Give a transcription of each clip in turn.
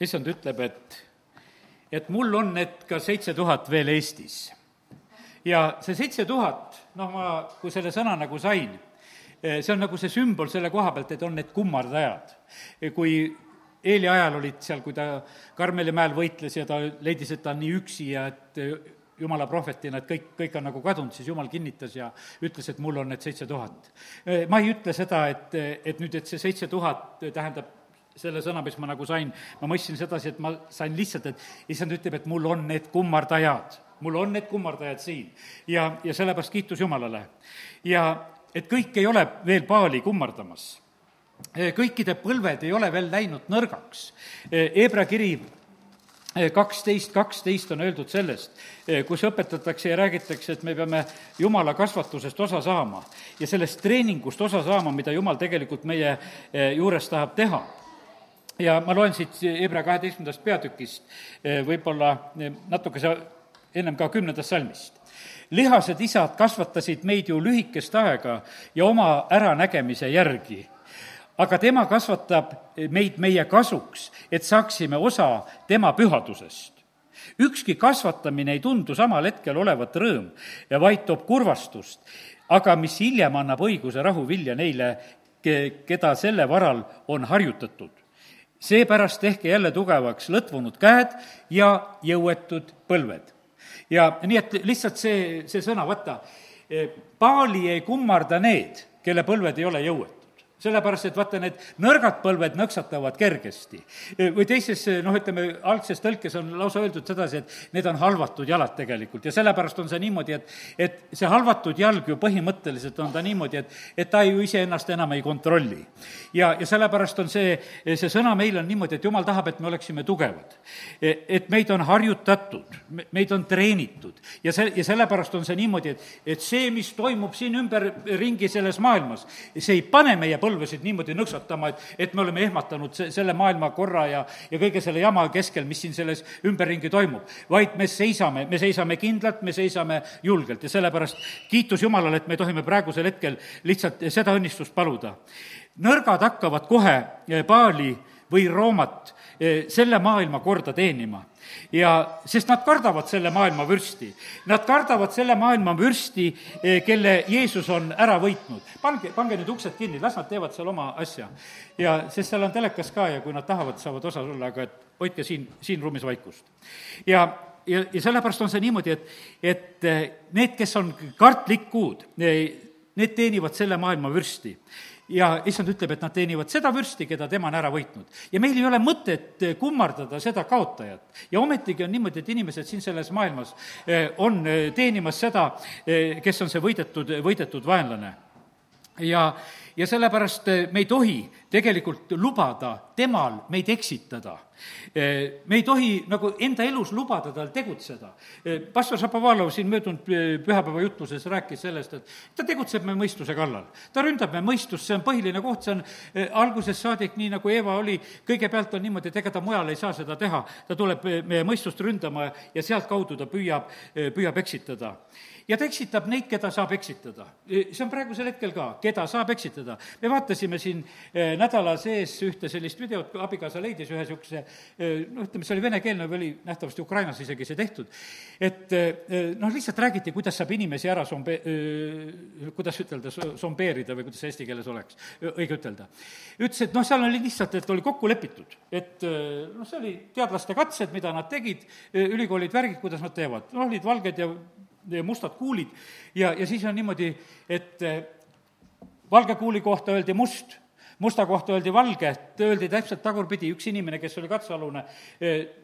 issand ütleb, et, et mul on need ka seitse tuhat veel Eestis. ja see seitse tuhat, noh, ma, kui selle sõna nagu sain, see on nagu see sümbol selle koha pealt, et on need kummardajad. kui Eeli ajal olid seal, kui ta Karmeli mäel võitles ja ta leidis, et ta on nii üksi ja et jumala prohvetina, et kõik, kõik on nagu kadunud, siis jumal kinnitas ja ütles, et mul on need seitse tuhat. ma ei ütle seda, et, et nüüd, et see seitse tuhat tähendab selle sõna, mis ma nagu sain, ma mõistsin sedasi, et ma sain lihtsalt, et issand ütleb, et mul on need kummardajad, mul on need kummardajad siin. ja, ja sellepärast kiitus Jumalale. ja et kõik ei ole veel paali kummardamas. kõikide põlved ei ole veel läinud nõrgaks. Hebra kiri kaksteist, kaksteist on öeldud sellest, kus õpetatakse ja räägitakse, et me peame Jumala kasvatusest osa saama ja sellest treeningust osa saama, mida Jumal tegelikult meie juures tahab teha ja ma loen siit Hebra kaheteistkümnendast peatükist eh, võib-olla eh, natukese ennem ka kümnendast salmist. lihased isad kasvatasid meid ju lühikest aega ja oma äranägemise järgi aga tema kasvatab meid meie kasuks, et saaksime osa tema pühadusest. ükski kasvatamine ei tundu samal hetkel olevat rõõm, vaid toob kurvastust, aga mis hiljem annab õiguse rahuvilja neile, keda selle varal on harjutatud seepärast tehke jälle tugevaks lõtvunud käed ja jõuetud põlved. ja nii, et lihtsalt see, see sõna, vaata, paali ei kummarda need, kelle põlved ei ole jõuetud sellepärast, et vaata, need nõrgad põlved nõksatavad kergesti. või teises, noh, ütleme, algses tõlkes on lausa öeldud sedasi, et need on halvatud jalad tegelikult ja sellepärast on see niimoodi, et, et see halvatud jalg ju põhimõtteliselt on ta niimoodi, et, et ta ju iseennast enam ei kontrolli. ja, ja sellepärast on see, see sõna meil on niimoodi, et jumal tahab, et me oleksime tugevad. et meid on harjutatud, meid on treenitud ja see, ja sellepärast on see niimoodi, et, et see, mis toimub siin ümberringi selles maailmas, see ei pane meie põlve põlvesid niimoodi nõksatama, et, et me oleme ehmatanud se-, selle maailmakorra ja, ja kõige selle jama keskel, mis siin selles ümberringi toimub. vaid me seisame, me seisame kindlalt, me seisame julgelt ja sellepärast kiitus Jumalale, et me tohime praegusel hetkel lihtsalt seda õnnistust paluda. nõrgad hakkavad kohe Paali või Roomat eh, selle maailma korda teenima ja sest nad kardavad selle maailma vürsti. Nad kardavad selle maailma vürsti, eh, kelle Jeesus on ära võitnud. pange, pange nüüd uksed kinni, las nad teevad seal oma asja. ja sest seal on telekas ka ja kui nad tahavad, saavad osa olla, aga et hoidke siin, siin ruumis vaikust. ja ja, ja sellepärast on see niimoodi, et, et eh, need, kes on kartlikud, eh, need teenivad selle maailma vürsti ja issand ütleb, et nad teenivad seda vürsti, keda tema on ära võitnud. ja meil ei ole mõtet kummardada seda kaotajat. ja ometigi on niimoodi, et inimesed siin selles maailmas eh, on eh, teenimas seda, eh, kes on see võidetud, võidetud vaenlane. ja, ja sellepärast me ei tohi tegelikult lubada temal meid eksitada. me ei tohi nagu enda elus lubada tal tegutseda. pastor Šapovalov siin möödunud pühapäeva jutluses rääkis sellest, et ta tegutseb me mõistuse kallal. ta ründab me mõistust, see on põhiline koht, see on algusest saadik, nii nagu Eeva oli, kõigepealt on niimoodi, et ega ta mujal ei saa seda teha. ta tuleb meie mõistust ründama ja sealtkaudu ta püüab, püüab eksitada ja ta eksitab neid, keda saab eksitada. see on praegusel hetkel ka, keda saab eksitada. Me vaatasime siin nädala sees ühte sellist videot, abikaasa leidis ühe niisuguse noh, ütleme, see oli venekeelne või oli nähtavasti Ukrainas isegi see tehtud, et noh, lihtsalt räägiti, kuidas saab inimesi ära sombe-, kuidas ütelda, sombeerida või kuidas see eesti keeles oleks õige ütelda. ütles, et noh, seal oli lihtsalt, et oli kokku lepitud, et noh, see oli teadlaste katsed, mida nad tegid, ülikoolid, värgid, kuidas nad teevad, noh, olid valged ja mustad kuulid. Ja, ja siis on niimoodi, et valge kuuli kohta öeldi must, musta kohta öeldi valge, öeldi täpselt tagurpidi, üks inimene, kes oli katsealune,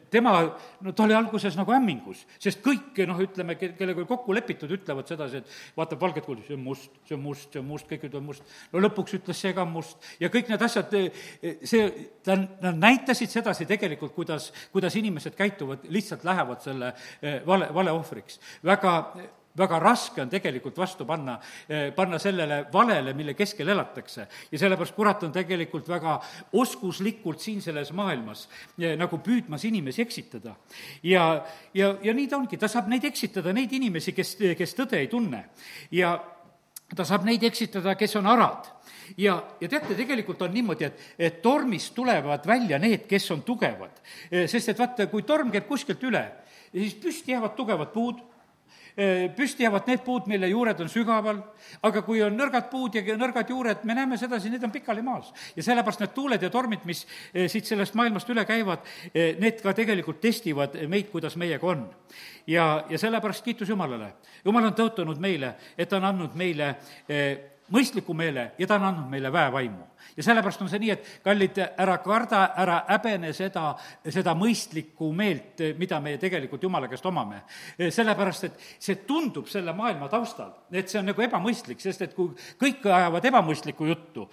tema, no ta oli alguses nagu hämmingus, sest kõik, noh, ütleme, kellega oli kokku lepitud, ütlevad sedasi, et vaatab valget kuulda, see on must, see on must, see on must, kõik ütlevad must. no lõpuks ütles see ka must ja kõik need asjad, see, ta, nad näitasid sedasi tegelikult, kuidas, kuidas inimesed käituvad, lihtsalt lähevad selle vale, vale ohvriks. väga väga raske on tegelikult vastu panna, eh, panna sellele valele, mille keskel elatakse. ja sellepärast kurat on tegelikult väga oskuslikult siin selles maailmas eh, nagu püüdmas inimesi eksitada. ja, ja, ja nii ta ongi, ta saab neid eksitada, neid inimesi, kes, kes tõde ei tunne. ja ta saab neid eksitada, kes on arad ja, ja teate, tegelikult on niimoodi, et, et tormist tulevad välja need, kes on tugevad. sest et vaata, kui torm käib kuskilt üle, siis püsti jäävad tugevad puud püsti jäävad need puud, mille juured on sügaval, aga kui on nõrgad puud ja nõrgad juured, me näeme sedasi, need on pikali maas. ja sellepärast need tuuled ja tormid, mis siit sellest maailmast üle käivad, need ka tegelikult testivad meid, kuidas meiega on. ja, ja sellepärast kiitus Jumalale. Jumal on tõotanud meile, et ta on andnud meile mõistliku meele ja ta on andnud meile väevaimu ja sellepärast on see nii, et kallid, ära karda, ära häbene seda, seda mõistlikku meelt, mida me tegelikult Jumala käest omame. sellepärast, et see tundub selle maailma taustal, et see on nagu ebamõistlik, sest et kui kõik ajavad ebamõistlikku juttu,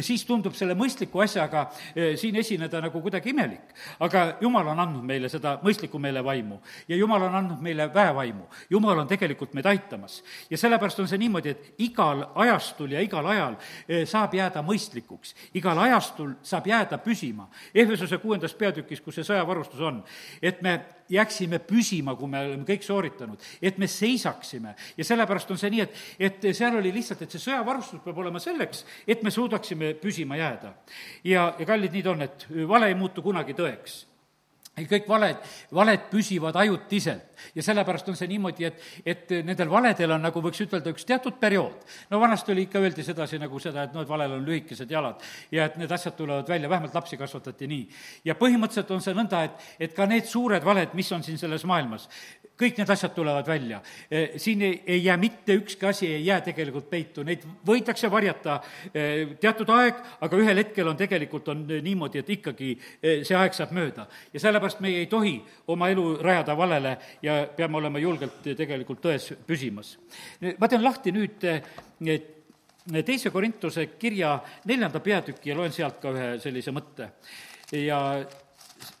siis tundub selle mõistliku asjaga eh, siin esineda nagu kuidagi imelik. aga Jumal on andnud meile seda mõistliku meele vaimu ja Jumal on andnud meile väevaimu. Jumal on tegelikult meid aitamas. ja sellepärast on see niimoodi, et igal ajastul ja igal ajal eh, saab jääda mõistlik mõistlikuks. igal ajastul saab jääda püsima. Ehvesuse kuuendas peatükis, kus see sõjavarustus on, et me jääksime püsima, kui me oleme kõik sooritanud, et me seisaksime. ja sellepärast on see nii, et, et seal oli lihtsalt, et see sõjavarustus peab olema selleks, et me suudaksime püsima jääda. ja, ja kallid, nii ta on, et vale ei muutu kunagi tõeks kõik valed, valed püsivad ajutiselt ja sellepärast on see niimoodi, et, et nendel valedel on nagu võiks ütelda, üks teatud periood. no vanasti oli ikka, öeldi sedasi nagu seda, et noh, et valel on lühikesed jalad ja et need asjad tulevad välja, vähemalt lapsi kasvatati nii. ja põhimõtteliselt on see nõnda, et, et ka need suured valed, mis on siin selles maailmas, kõik need asjad tulevad välja. E, siin ei, ei jää mitte ükski asi, ei jää tegelikult peitu, neid võidakse varjata e, teatud aeg, aga ühel hetkel on tegelikult, on niimoodi, et ikkagi e, see aeg saab mööda. ja sellepärast meie ei tohi oma elu rajada valele ja peame olema julgelt tegelikult tões püsimas. ma teen lahti nüüd teise Korintuse kirja neljanda peatüki ja loen sealt ka ühe sellise mõtte. ja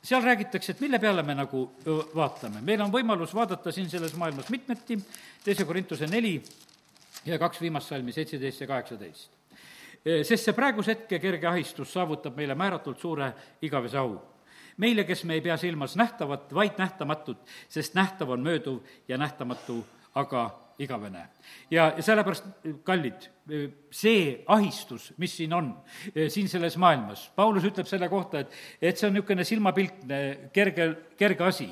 seal räägitakse, et mille peale me nagu vaatame. meil on võimalus vaadata siin selles maailmas mitmeti, teise Korintuse neli ja kaks viimast salmi, seitseteist ja kaheksateist. sest see praeguse hetke kerge ahistus saavutab meile määratult suure igavese au meile, kes me ei pea silmas nähtavat, vaid nähtamatut, sest nähtav on mööduv ja nähtamatu aga igavene. ja, ja sellepärast, kallid, see ahistus, mis siin on, siin selles maailmas, Paulus ütleb selle kohta, et, et see on niisugune silmapiltne, kerge, kerge asi.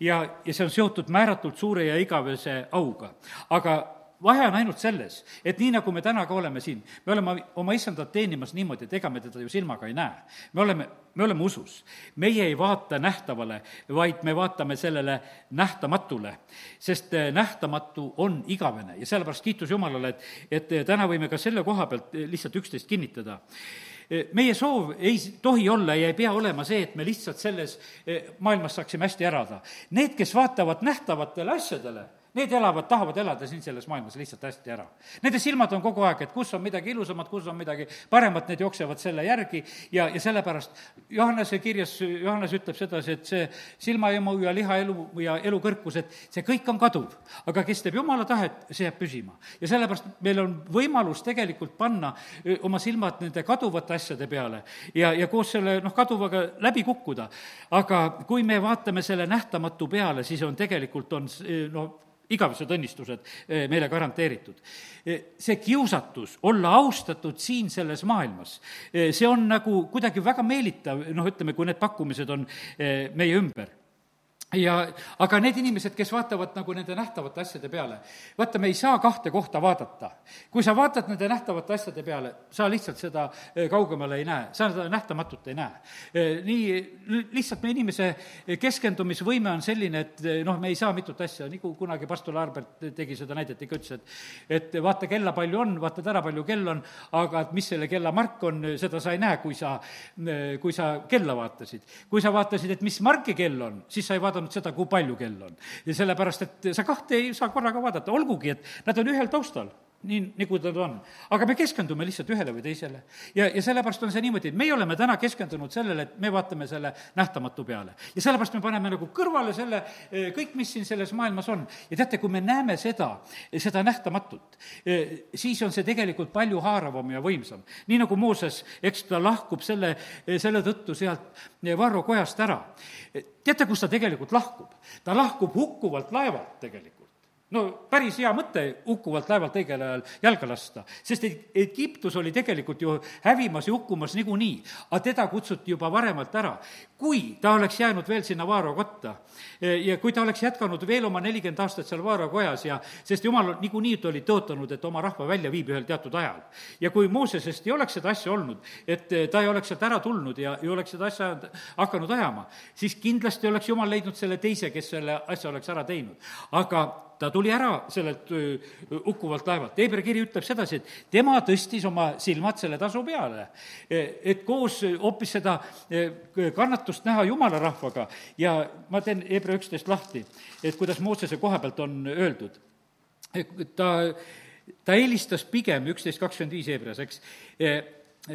ja, ja see on seotud määratult suure ja igavese auga. aga vahe on ainult selles, et nii, nagu me täna ka oleme siin, me oleme oma issandat teenimas niimoodi, et ega me teda ju silmaga ei näe. me oleme, me oleme usus. meie ei vaata nähtavale, vaid me vaatame sellele nähtamatule, sest eh, nähtamatu on igavene ja sellepärast kiitus Jumalale, et, et eh, täna võime ka selle koha pealt eh, lihtsalt üksteist kinnitada meie soov ei tohi olla ja ei pea olema see, et me lihtsalt selles maailmas saaksime hästi elada. Need, kes vaatavad nähtavatele asjadele, Need elavad, tahavad elada siin selles maailmas lihtsalt hästi ära. Nende silmad on kogu aeg, et kus on midagi ilusamat, kus on midagi paremat, need jooksevad selle järgi ja, ja sellepärast Johannese kirjas, Johannes ütleb sedasi, et see silmaemu ja lihaelu ja elukõrkus, et see kõik on kaduv. aga kes teeb Jumala tahet, see jääb püsima. ja sellepärast meil on võimalus tegelikult panna oma silmad nende kaduvate asjade peale ja, ja koos selle noh, kaduvaga läbi kukkuda. aga kui me vaatame selle nähtamatu peale, siis on tegelikult, on no igavesed õnnistused eh, meile garanteeritud. Eh, see kiusatus olla austatud siin selles maailmas, eh, see on nagu kuidagi väga meelitav, noh, ütleme, kui need pakkumised on meie ümber ja aga need inimesed, kes vaatavad nagu nende nähtavate asjade peale, vaata, me ei saa kahte kohta vaadata. kui sa vaatad nende nähtavate asjade peale, sa lihtsalt seda eh, kaugemale ei näe, sa seda nähtamatut ei näe. Eh, nii, lihtsalt meie inimese keskendumisvõime on selline, et eh, noh, me ei saa mitut asja, nagu kunagi pastor Albert tegi seda näidet, ikka ütles, et et vaata kella palju on, vaatad ära, palju kell on, aga et mis selle kella mark on, seda sa ei näe, kui sa, kui sa kella vaatasid. kui sa vaatasid, et mis marki kell on, siis sa ei vaadanud vaadanud seda, kui palju kell on. ja sellepärast, et sa kahte ei saa korraga vaadata, olgugi et nad on ühel taustal nii, nagu ta on. aga me keskendume lihtsalt ühele või teisele. ja, ja sellepärast on see niimoodi, et meie oleme täna keskendunud sellele, et me vaatame selle nähtamatu peale. ja sellepärast me paneme nagu kõrvale selle, eh, kõik, mis siin selles maailmas on. ja teate, kui me näeme seda, seda nähtamatut, eh, siis on see tegelikult palju haaravam ja võimsam. nii nagu Mooses, eks ta lahkub selle, eh, selle tõttu sealt Varro kojast ära. teate, kus ta tegelikult lahkub? ta lahkub hukkuvalt laevalt tegelikult no päris hea mõte hukkuvalt laevalt õigel ajal jalga lasta, sest et Egiptus oli tegelikult ju hävimas ja hukkumas niikuinii, aga teda kutsuti juba varemalt ära. kui ta oleks jäänud veel sinna Vaaro kotta ja kui ta oleks jätkanud veel oma nelikümmend aastat seal Vaaro kojas ja sest jumal niikuinii ta oli tõotanud, et oma rahva välja viib ühel teatud ajal. ja kui Moosesest ei oleks seda asja olnud, et ta ei oleks sealt ära tulnud ja ei oleks seda asja hakanud ajama, siis kindlasti oleks jumal leidnud selle teise, kes selle asja oleks ära teinud. aga ta tuli ära sellelt hukkuvalt laevalt. Hebra kiri ütleb sedasi, et tema tõstis oma silmad selle tasu peale, e, et koos hoopis seda e, kannatust näha jumala rahvaga ja ma teen Hebra üksteist lahti, et kuidas Moosese koha pealt on öeldud. E, ta, ta eelistas pigem, üksteist kakskümmend viis Hebras, eks,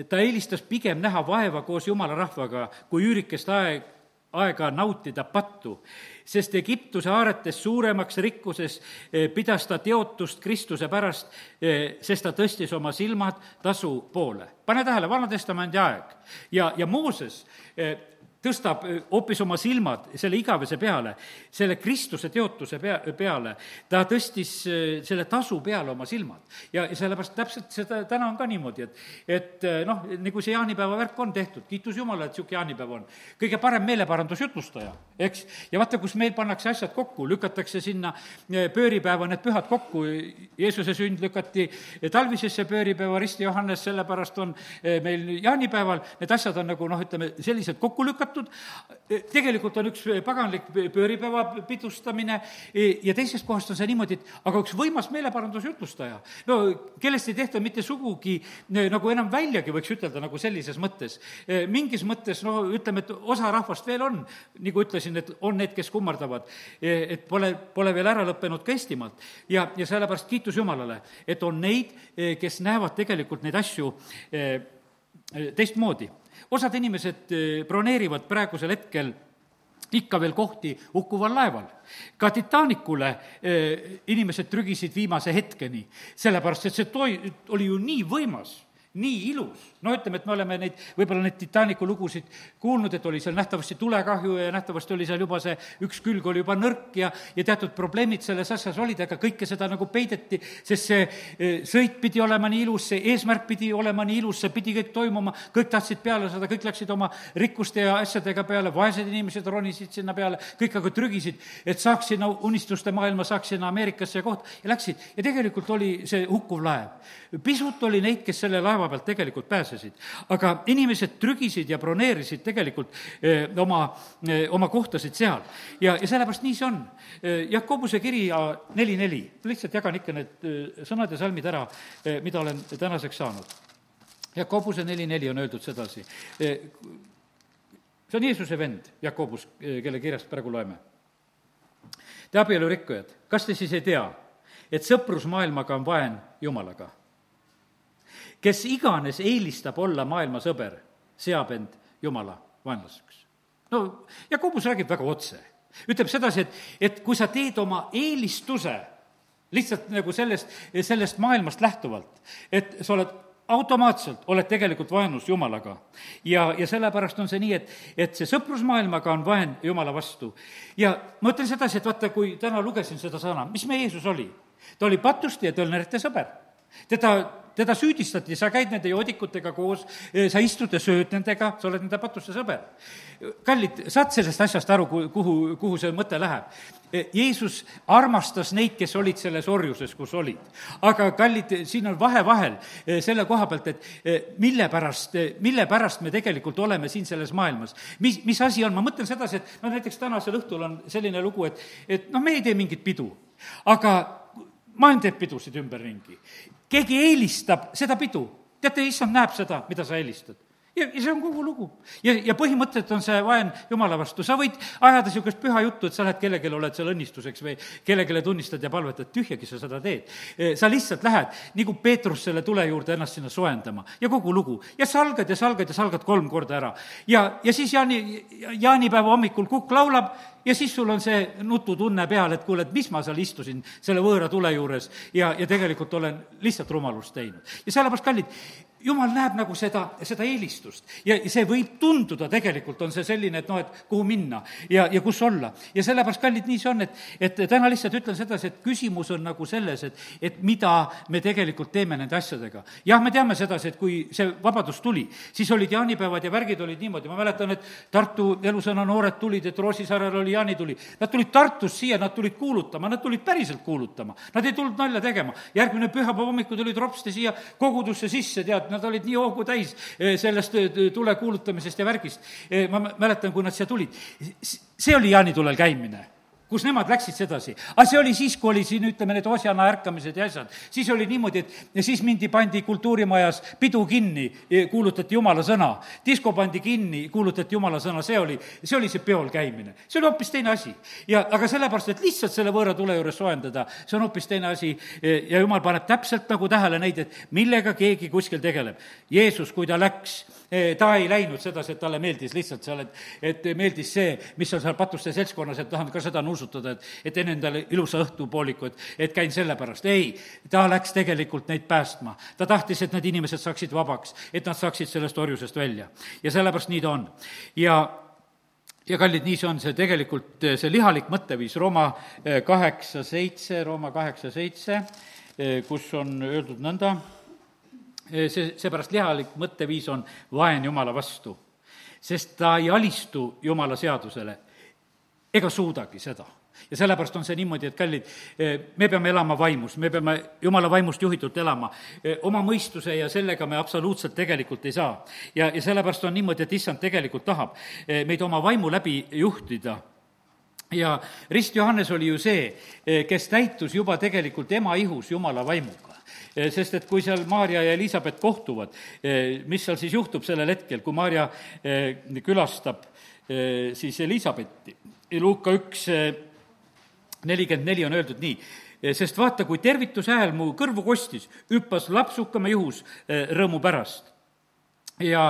ta eelistas pigem näha vaeva koos jumala rahvaga, kui üürikest aeg, aega nautida pattu sest Egiptuse haaretes suuremaks rikkuses eh, pidas ta teotust Kristuse pärast, eh, sest ta tõstis oma silmad tasu poole. pane tähele, Vana-testamendi aeg ja, ja Mooses eh, tõstab hoopis oma silmad selle igavese peale, selle Kristuse teotuse pea, peale. ta tõstis selle tasu peale oma silmad. ja, sellepärast täpselt seda täna on ka niimoodi, et, et noh, nagu see jaanipäeva värk on tehtud, kiitus Jumalale, et niisugune jaanipäev on. kõige parem meeleparandusjutlustaja, eks, ja vaata, kus meil pannakse asjad kokku, lükatakse sinna pööripäeva need pühad kokku, Jeesuse sünd lükati talvisesse pööripäeva, Risti Johannes, sellepärast on meil jaanipäeval, need asjad on nagu noh, ütleme, selliselt kokku lükatud, lükatud, tegelikult on üks paganlik pööripäeva pidustamine ja teisest kohast on see niimoodi, et aga üks võimas meeleparandusjutlustaja, no kellest ei tehta mitte sugugi nagu enam väljagi, võiks ütelda, nagu sellises mõttes. mingis mõttes, no ütleme, et osa rahvast veel on, nagu ütlesin, et on need, kes kummardavad, et pole, pole veel ära lõppenud ka Eestimaalt. ja, ja sellepärast kiitus Jumalale, et on neid, kes näevad tegelikult neid asju teistmoodi osad inimesed eh, broneerivad praegusel hetkel ikka veel kohti hukkuval laeval. ka Titanicule eh, inimesed trügisid viimase hetkeni, sellepärast et see toi-, oli ju nii võimas, nii ilus no ütleme, et me oleme neid, võib-olla neid Titanicu lugusid kuulnud, et oli seal nähtavasti tulekahju ja nähtavasti oli seal juba see, üks külg oli juba nõrk ja, ja teatud probleemid selles asjas olid, aga kõike seda nagu peideti, sest see eh, sõit pidi olema nii ilus, see eesmärk pidi olema nii ilus, see pidi kõik toimuma, kõik tahtsid peale saada, kõik läksid oma rikkuste ja asjadega peale, vaesed inimesed ronisid sinna peale, kõik aga trügisid, et saaks sinna unistuste maailma, saaks sinna Ameerikasse ja koht, ja läksid. ja tegelikult oli see hukkuv laev. pisut oli neid, kes selle laeva pealt tegelikult pääsesid aga inimesed trügisid ja broneerisid tegelikult eh, oma, eh, oma kohtasid seal. ja, ja sellepärast nii see on. Eh, Jakobuse kiri neli neli, lihtsalt jagan ikka need sõnad ja salmid ära, mida olen tänaseks saanud. Jakobuse neli neli on öeldud sedasi. see on Jeesuse vend, Jakobus, kelle kirjast praegu loeme. Te abielurikkujad, kas te siis ei tea, et sõprus maailmaga on vaen Jumalaga? Kes iganes eelistab olla maailma sõber, seab end Jumala vaenlaseks. no Jakobus räägib väga otse. ütleb sedasi, et, et kui sa teed oma eelistuse lihtsalt nagu sellest, sellest maailmast lähtuvalt, et sa oled automaatselt oled tegelikult vaenus Jumalaga. ja, ja sellepärast on see nii, et, et see sõprus maailmaga on vaen Jumala vastu. ja ma ütlen sedasi, et vaata, kui täna lugesin seda sõna, mis meie Jeesus oli? ta oli patuste ja tõlnerite sõber. Teda teda süüdistati, sa käid nende joodikutega koos, eh, sa istud ja sööd nendega, sa oled nende patuste sõber. kallid, saad sellest asjast aru, kuhu, kuhu see mõte läheb? Eh, Jeesus armastas neid, kes olid selles orjuses, kus olid. aga kallid, siin on vahe vahel eh, selle koha pealt, et mille pärast, mille pärast me tegelikult oleme siin selles maailmas. mis, mis asi on, ma mõtlen sedasi, et no näiteks tänasel õhtul on selline lugu, et, et noh, me ei tee mingit pidu, aga maailm teeb pidusid ümberringi keegi eelistab seda pidu. teate, issand näeb seda, mida sa eelistad ja, ja see on kogu lugu. ja, ja põhimõtteliselt on see vaen Jumala vastu, sa võid ajada niisugust püha juttu, et sa lähed kellelegi, oled seal õnnistuseks või kellelegi tunnistad ja palvetad, tühjagi sa seda teed. E, sa lihtsalt lähed, nagu Peetrus selle tule juurde ennast sinna soojendama ja kogu lugu. ja salgad ja salgad ja salgad kolm korda ära. ja, ja siis jaani, jaanipäeva hommikul kukk laulab ja siis sul on see nututunne peal, et kuule, et mis ma seal istusin selle võõra tule juures ja, ja tegelikult olen lihtsalt rumalust teinud. ja sellepärast, kallid, jumal näeb nagu seda, seda eelistust ja see võib tunduda tegelikult, on see selline, et noh, et kuhu minna ja, ja kus olla. ja sellepärast, kallid, nii see on, et, et täna lihtsalt ütlen sedasi, et küsimus on nagu selles, et, et mida me tegelikult teeme nende asjadega. jah, me teame sedasi, et kui see vabadus tuli, siis olid jaanipäevad ja värgid olid niimoodi, ma mäletan, et Tartu elusõna noored tulid, et Roosisaarel oli jaanituli. Nad tulid Tartust siia, nad tulid kuulutama, nad tulid päriselt kuulutama. Nad ei tulnud nalja tegema. järgmine pühapäeva hommikul tulid ropsti siia kogudusse sisse, tead, nad olid nii hoogu täis eh, sellest eh, tule kuulutamisest ja värgist. Eh, ma mäletan, kui nad siia tulid. see oli jaanitulel käimine kus nemad läksid sedasi. aga see oli siis, kui oli siin, ütleme, need Osjana ärkamised ja asjad. siis oli niimoodi, et ja siis mindi, pandi kultuurimajas pidu kinni, kuulutati jumala sõna. disko pandi kinni, kuulutati jumala sõna, see oli, see oli see peol käimine. see oli hoopis teine asi. ja aga sellepärast, et lihtsalt selle võõra tule juures soojendada, see on hoopis teine asi ja jumal paneb täpselt nagu tähele neid, et millega keegi kuskil tegeleb. Jeesus, kui ta läks ta ei läinud sedasi, et talle meeldis lihtsalt seal, et, et meeldis see, mis on seal patuste seltskonnas, et tahan ka seda nuusutada, et, et teen endale ilusa õhtupooliku, et, et käin selle pärast. ei, ta läks tegelikult neid päästma. ta tahtis, et need inimesed saaksid vabaks, et nad saaksid sellest orjusest välja. ja sellepärast nii ta on. ja ja kallid, nii see on, see tegelikult, see lihalik mõtteviis, Rooma kaheksa seitse, Rooma kaheksa seitse, kus on öeldud nõnda, see, seepärast lihalik mõtteviis on vaen Jumala vastu, sest ta ei alistu Jumala seadusele ega suudagi seda ja sellepärast on see niimoodi, et kallid, me peame elama vaimus, me peame jumala vaimust juhitult elama. oma mõistuse ja sellega me absoluutselt tegelikult ei saa. ja, ja sellepärast on niimoodi, et issand tegelikult tahab meid oma vaimu läbi juhtida ja Rist Johannes oli ju see, kes täitus juba tegelikult ema ihus Jumala vaimuga sest et kui seal Maarja ja Elizabeth kohtuvad, eh, mis seal siis juhtub sellel hetkel, kui Maarja eh, külastab siis Elizabethi. Luuka üks nelikümmend neli on öeldud nii, sest vaata, kui tervituse hääl mu kõrvu kostis, hüppas lapsukama juhus rõõmu pärast. ja,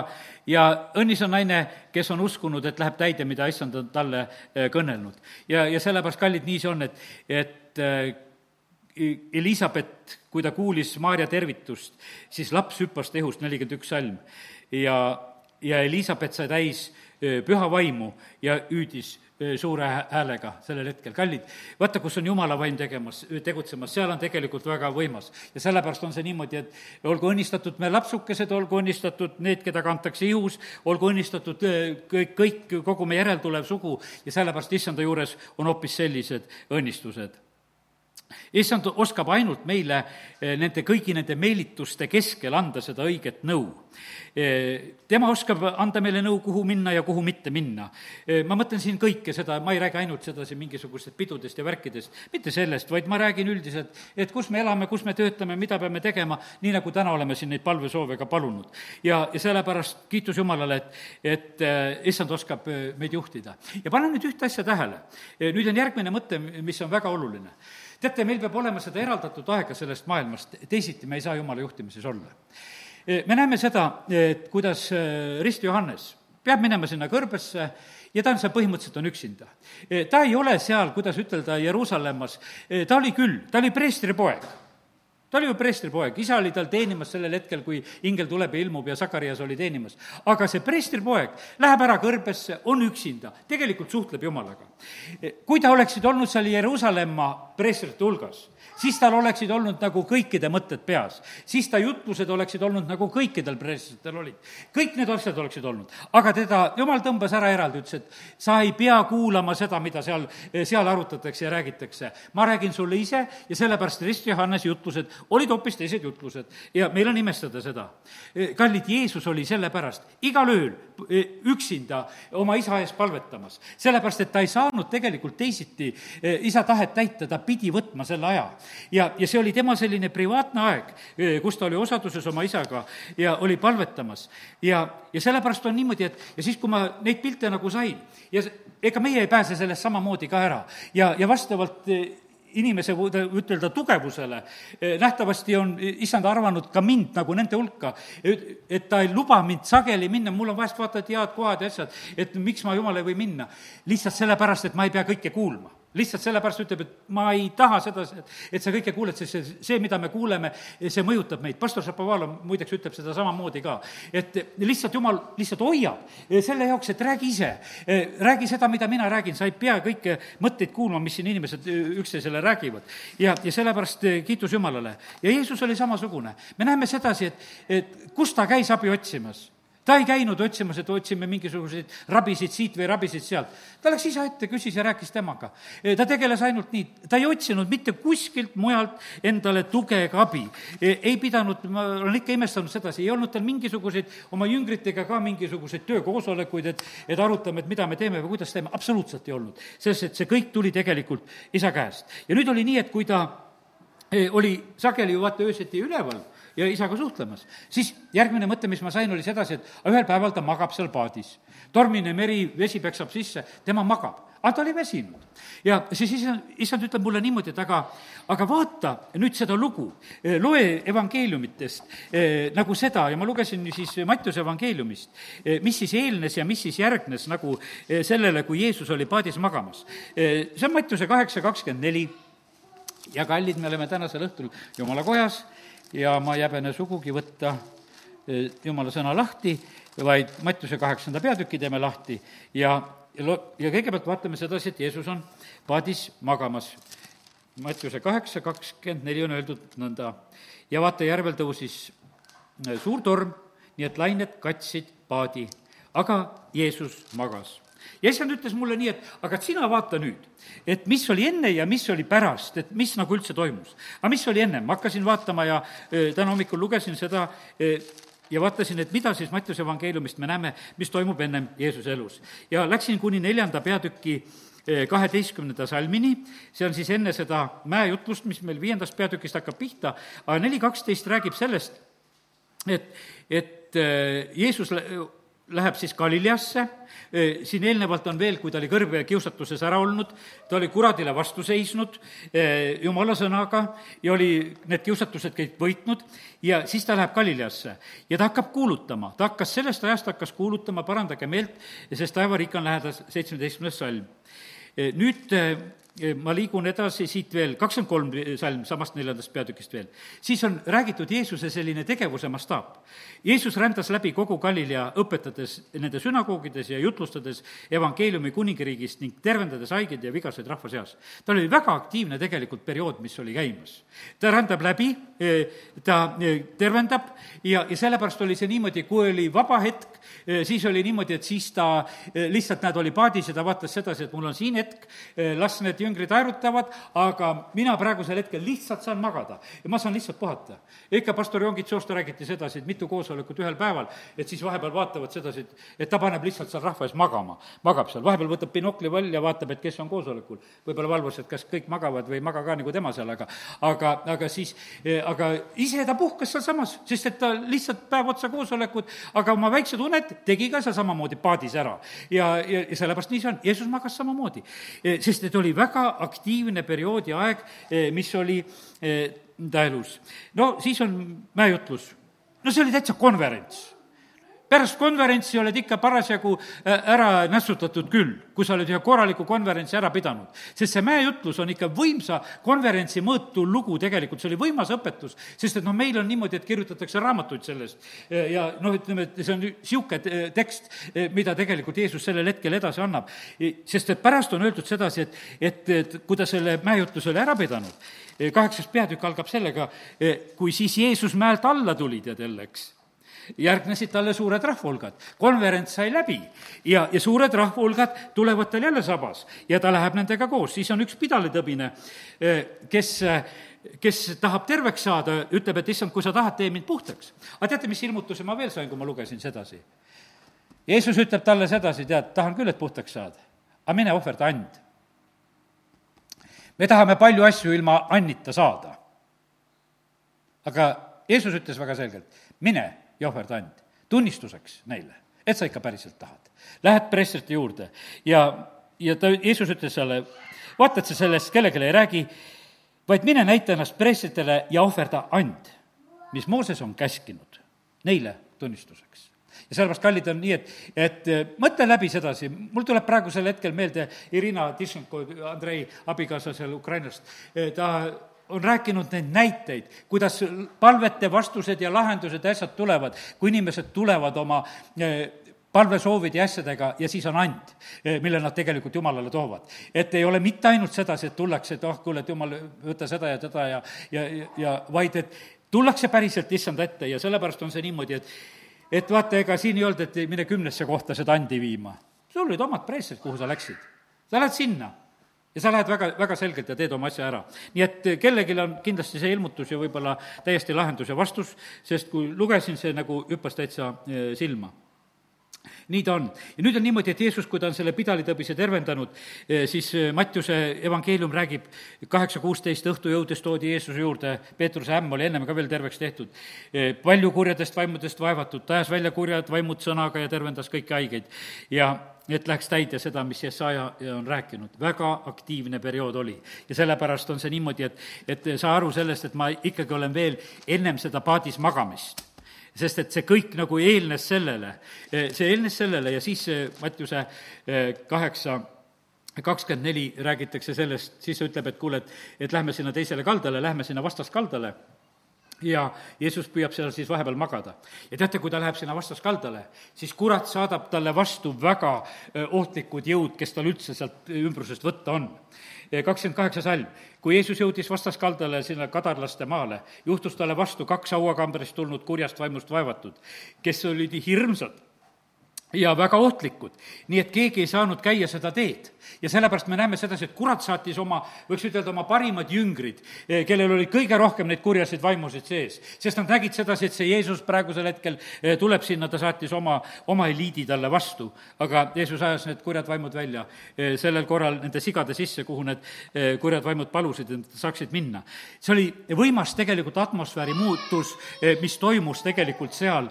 ja õnnis on naine, kes on uskunud, et läheb täide, mida issand on talle kõnelnud. ja, ja sellepärast, kallid, nii see on, et, et Elizabeth, kui ta kuulis Maarja tervitust, siis laps hüppas tehust, nelikümmend üks salm. ja, ja Elizabeth sai täis püha vaimu ja hüüdis suure häälega sellel hetkel. kallid, vaata, kus on jumala vaim tegemas, tegutsemas, seal on tegelikult väga võimas. ja sellepärast on see niimoodi, et olgu õnnistatud me lapsukesed, olgu õnnistatud need, keda kantakse ihus, olgu õnnistatud kõik, kõik, kogu meie järeltulev sugu ja sellepärast issanda juures on hoopis sellised õnnistused issand oskab ainult meile eh, nende kõigi nende meelituste keskel anda seda õiget nõu. Eh, tema oskab anda meile nõu, kuhu minna ja kuhu mitte minna. Eh, ma mõtlen siin kõike seda, ma ei räägi ainult sedasi mingisugustest pidudest ja värkidest, mitte sellest, vaid ma räägin üldiselt, et kus me elame, kus me töötame, mida peame tegema, nii nagu täna oleme siin neid palvesoove ka palunud. ja, ja sellepärast kiitus Jumalale, et, et issand oskab meid juhtida. ja pane nüüd ühte asja tähele. nüüd on järgmine mõte, mis on väga oluline teate, meil peab olema seda eraldatud aega sellest maailmast, teisiti me ei saa Jumala juhtimises olla. me näeme seda, et kuidas äh, Rist Johannes peab minema sinna kõrbesse ja ta on seal põhimõtteliselt, on üksinda. ta ei ole seal, kuidas ütelda, Jeruusalemmas, ta oli küll, ta oli preestripoeg ta oli ju preestripoeg, isa oli tal teenimas sellel hetkel, kui ingel tuleb ja ilmub ja Sakarias oli teenimas. aga see preestripoeg läheb ära kõrbesse, on üksinda, tegelikult suhtleb Jumalaga. kui ta oleksid olnud seal Jeruusalemma preestrite hulgas, siis tal oleksid olnud nagu kõikide mõtted peas. siis ta jutlused oleksid olnud nagu kõikidel preestritel olid. kõik need asjad oleksid olnud. aga teda, jumal tõmbas ära eraldi, ütles, et sa ei pea kuulama seda, mida seal, seal arutatakse ja räägitakse. ma räägin sulle ise ja sellepärast Rist Johannese jutlused olid hoopis teised jutlused ja meil on imestada seda. kallid, Jeesus oli sellepärast igal ööl e, üksinda oma isa ees palvetamas, sellepärast et ta ei saanud tegelikult teisiti e, isa tahet täita, ta pidi võtma selle aja ja, ja see oli tema selline privaatne aeg, kus ta oli osaduses oma isaga ja oli palvetamas. ja, ja sellepärast on niimoodi, et ja siis, kui ma neid pilte nagu sain ja ega meie ei pääse sellest samamoodi ka ära ja, ja vastavalt inimese, ütelda, tugevusele. nähtavasti on issand arvanud ka mind nagu nende hulka, et ta ei luba mind sageli minna, mul on vahest vaata, et head kohad ja asjad, et miks ma jumala ei või minna. lihtsalt sellepärast, et ma ei pea kõike kuulma lihtsalt sellepärast ütleb, et ma ei taha seda, et sa kõike kuuled, sest see, see, mida me kuuleme, see mõjutab meid. pastor Šapovalov muideks ütleb seda samamoodi ka, et lihtsalt jumal lihtsalt hoiab selle jaoks, et räägi ise. räägi seda, mida mina räägin, sa ei pea kõiki mõtteid kuulma, mis siin inimesed üksteisele räägivad. ja, ja sellepärast kiitus Jumalale. ja Jeesus oli samasugune. me näeme sedasi, et, et kus ta käis abi otsimas ta ei käinud otsimas, et otsime mingisuguseid rabisid siit või rabisid sealt. ta läks isa ette, küsis ja rääkis temaga. ta tegeles ainult nii, ta ei otsinud mitte kuskilt mujalt endale tuge ega abi. ei pidanud, ma olen ikka imestanud sedasi, ei olnud tal mingisuguseid oma jüngritega ka mingisuguseid töökoosolekuid, et, et arutame, et mida me teeme või kuidas teeme, absoluutselt ei olnud. sest et see kõik tuli tegelikult isa käest. ja nüüd oli nii, et kui ta eh, oli sageli ju vaata öösiti üleval ja isaga suhtlemas. siis järgmine mõte, mis ma sain, oli sedasi, et ühel päeval ta magab seal paadis. tormine meri, vesi peksab sisse, tema magab. Aga ta oli väsinud. ja siis issand, issand ütleb mulle niimoodi, et aga, aga vaata nüüd seda lugu, loe evangeeliumitest eh, nagu seda. Ja ma lugesin siis Mattiuse evangeeliumist. Eh,, mis siis eelnes ja mis siis järgnes nagu eh, sellele, kui Jeesus oli paadis magamas. See on Mattiuse kaheksa kakskümmend neli. Ja kallid, me oleme tänasel õhtul Jumala kojas ja ma ei häbene sugugi võtta eh, jumala sõna lahti, vaid Mattiuse kaheksanda peatüki teeme lahti ja, lo-, ja kõigepealt vaatame sedasi, et Jeesus on paadis magamas. Mattiuse kaheksa kakskümmend neli on öeldud nõnda. ja vaata, järvel tõusis eh, suur torm, nii et lained katsid paadi, aga Jeesus magas ja issand ütles mulle nii, et aga sina vaata nüüd, et mis oli enne ja mis oli pärast, et mis nagu üldse toimus. aga mis oli enne, ma hakkasin vaatama ja täna hommikul lugesin seda ja vaatasin, et mida siis Mattiuse evangeeliumist me näeme, mis toimub ennem Jeesuse elus. ja läksin kuni neljanda peatüki kaheteistkümnenda salmini, see on siis enne seda mäejutlust, mis meil viiendast peatükist hakkab pihta, aga neli kaksteist räägib sellest, et, et Jeesus läheb siis Galileasse, siin eelnevalt on veel, kui ta oli kõrvekiusatuses ära olnud, ta oli kuradile vastu seisnud jumala sõnaga ja oli need kiusatused kõik võitnud ja siis ta läheb Galileasse. Ja ta hakkab kuulutama, ta hakkas, sellest ajast hakkas kuulutama, parandage meelt, sest taevariik on lähedal, seitsmeteistkümnes salm. nüüd ma liigun edasi siit veel, kakskümmend kolm salm samast neljandast peatükist veel. siis on räägitud Jeesuse selline tegevuse mastaap. Jeesus rändas läbi kogu Galilea, õpetades nende sünagoogides ja jutlustades evangeeliumi kuningriigist ning tervendades haigeid ja vigaseid rahva seas. tal oli väga aktiivne tegelikult periood, mis oli käimas. ta rändab läbi, ta tervendab ja, ja sellepärast oli see niimoodi, kui oli vaba hetk, siis oli niimoodi, et siis ta lihtsalt, näed, oli paadis ja ta vaatas sedasi, et mul on siin hetk, las need jüngrid aerutavad, aga mina praegusel hetkel lihtsalt saan magada ja ma saan lihtsalt puhata. ikka pastor Jongit Soosta räägiti sedasi, et mitu koosolekut ühel päeval, et siis vahepeal vaatavad sedasi, et, et ta paneb lihtsalt seal rahva ees magama, magab seal, vahepeal võtab binokli välja, vaatab, et kes on koosolekul. võib-olla valvus, et kas kõik magavad või ei maga ka nagu tema seal, aga, aga, aga siis, aga ise ta puhkas sealsamas, sest et ta lihtsalt päev otsa koosolekut, aga oma väiksed uned tegi ka seal samamoodi paadis ära. ja, ja, ja sellepärast nii see on, Jeesus magas samamoodi, sest et oli väga väga aktiivne periood ja aeg, eh, mis oli eh, ta elus. no siis on mäejutlus. no see oli täitsa konverents pärast konverentsi oled ikka parasjagu äh, ära nässutatud küll, kui sa oled ühe korraliku konverentsi ära pidanud. sest see mäejutlus on ikka võimsa konverentsi mõõtu lugu tegelikult, see oli võimas õpetus, sest et noh, meil on niimoodi, et kirjutatakse raamatuid sellest ja noh, ütleme, et see on niisugune tekst, mida tegelikult Jeesus sellel hetkel edasi annab. sest et pärast on öeldud sedasi, et, et, et kui ta selle mäejutluse oli ära pidanud, kaheksas peatükk algab sellega, kui siis Jeesus mäelt alla tuli, tead jälle, eks järgnesid talle suured rahvahulgad. konverents sai läbi ja, ja suured rahvahulgad tulevad tal jälle sabas ja ta läheb nendega koos, siis on üks pidalitõbine, eh, kes kes tahab terveks saada, ütleb, et issand, kui sa tahad, tee mind puhtaks. aga teate, mis ilmutuse ma veel sain, kui ma lugesin sedasi? Jeesus ütleb talle sedasi, tead, tahan küll, et puhtaks saad, aga mine ohverda and. me tahame palju asju ilma annita saada. aga Jeesus ütles väga selgelt, mine ja ohverda and, tunnistuseks neile, et sa ikka päriselt tahad. Lähed preestrite juurde ja, ja ta, Jeesus ütles talle, vaata, et sa sellest kellelegi ei räägi vaid mine näita ennast preestritele ja ohverda and, mis Mooses on käskinud neile tunnistuseks. Ja sellepärast, kallid, on nii, et, et äh, mõtle läbi sedasi, mul tuleb praegusel hetkel meelde Irina Tišenko, Andrei abikaasa seal Ukrainast, äh, ta on rääkinud neid näiteid, kuidas palvete vastused ja lahendused ja asjad tulevad, kui inimesed tulevad oma äh, palvesoovide ja asjadega ja siis on and, mille nad tegelikult Jumalale toovad. et ei ole mitte ainult sedasi, et tullakse, et oh, kuule, et Jumal, võta seda ja teda ja, ja, ja vaid et tullakse päriselt issand ette ja sellepärast on see niimoodi, et et vaata, ega siin ei olnud, et mine kümnesse kohta seda andi viima. sul olid omad preestrid, kuhu sa läksid. sa lähed sinna ja sa lähed väga, väga selgelt ja teed oma asja ära. nii et kellelgi on kindlasti see ilmutus ja võib-olla täiesti lahendus ja vastus, sest kui lugesin, see nagu hüppas täitsa eh, silma nii ta on. ja nüüd on niimoodi, et Jeesus, kui ta on selle pidalitõbise tervendanud, eh, siis eh, Mattiuse evangeelium räägib, kaheksa kuusteist õhtu jõudes toodi Jeesuse juurde, Peetruse ämm oli ennem ka veel terveks tehtud, eh, palju kurjadest vaimudest vaevatud, ta ajas välja kurjad vaimud sõnaga ja tervendas kõiki haigeid. ja et läheks täide seda, mis Jesaja on rääkinud. väga aktiivne periood oli. ja sellepärast on see niimoodi, et, et saa aru sellest, et ma ikkagi olen veel ennem seda paadis magamist sest et see kõik nagu eelnes sellele, see eelnes sellele ja siis Mattiuse eh, kaheksa kakskümmend neli räägitakse sellest, siis ütleb, et kuule, et, et lähme sinna teisele kaldale, lähme sinna vastaskaldale ja Jeesus püüab seal siis vahepeal magada. ja teate, kui ta läheb sinna vastaskaldale, siis kurat saadab talle vastu väga ohtlikud jõud, kes tal üldse sealt ümbrusest võtta on kakskümmend kaheksa salm. kui Jeesus jõudis vastaskaldale sinna kadarlaste maale, juhtus talle vastu kaks hauakambrist tulnud kurjast vaimust vaevatud, kes olid hirmsad ja väga ohtlikud. nii et keegi ei saanud käia seda teed. ja sellepärast me näeme sedasi, et kurat saatis oma, võiks ütelda, oma parimad jüngrid, eh, kellel oli kõige rohkem neid kurjasid vaimusid sees. sest nad nägid sedasi, et see Jeesus praegusel hetkel eh, tuleb sinna, ta saatis oma, oma eliidi talle vastu. aga Jeesus ajas need kurjad vaimud välja eh, sellel korral nende sigade sisse, kuhu need kurjad vaimud palusid, et nad saaksid minna. see oli võimas tegelikult atmosfääri muutus, mis toimus tegelikult seal,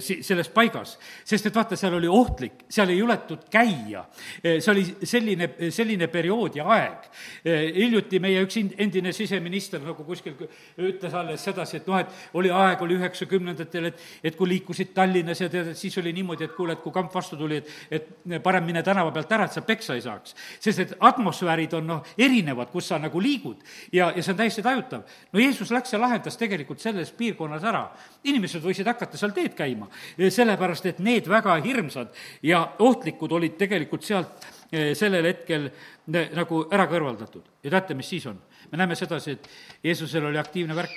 selles paigas, sest et vaata, vaata, seal oli ohtlik, seal ei juletud käia. see oli selline, selline periood ja aeg. hiljuti meie üks endine siseminister nagu kuskil ütles alles sedasi, et noh, et oli aeg, oli üheksakümnendatel, et, et kui liikusid Tallinnas ja tead, et siis oli niimoodi, et kuule, et kui kamp vastu tuli, et, et parem mine tänava pealt ära, et sa peksa ei saaks. sest et atmosfäärid on noh, erinevad, kus sa nagu liigud ja, ja see on täiesti tajutav. no Jeesus läks ja lahendas tegelikult selles piirkonnas ära. inimesed võisid hakata seal teed käima, sellepärast et need väga väga hirmsad ja ohtlikud olid tegelikult sealt eh, sellel hetkel nagu ära kõrvaldatud. ja teate, mis siis on? me näeme sedasi, et Jeesusel oli aktiivne värk.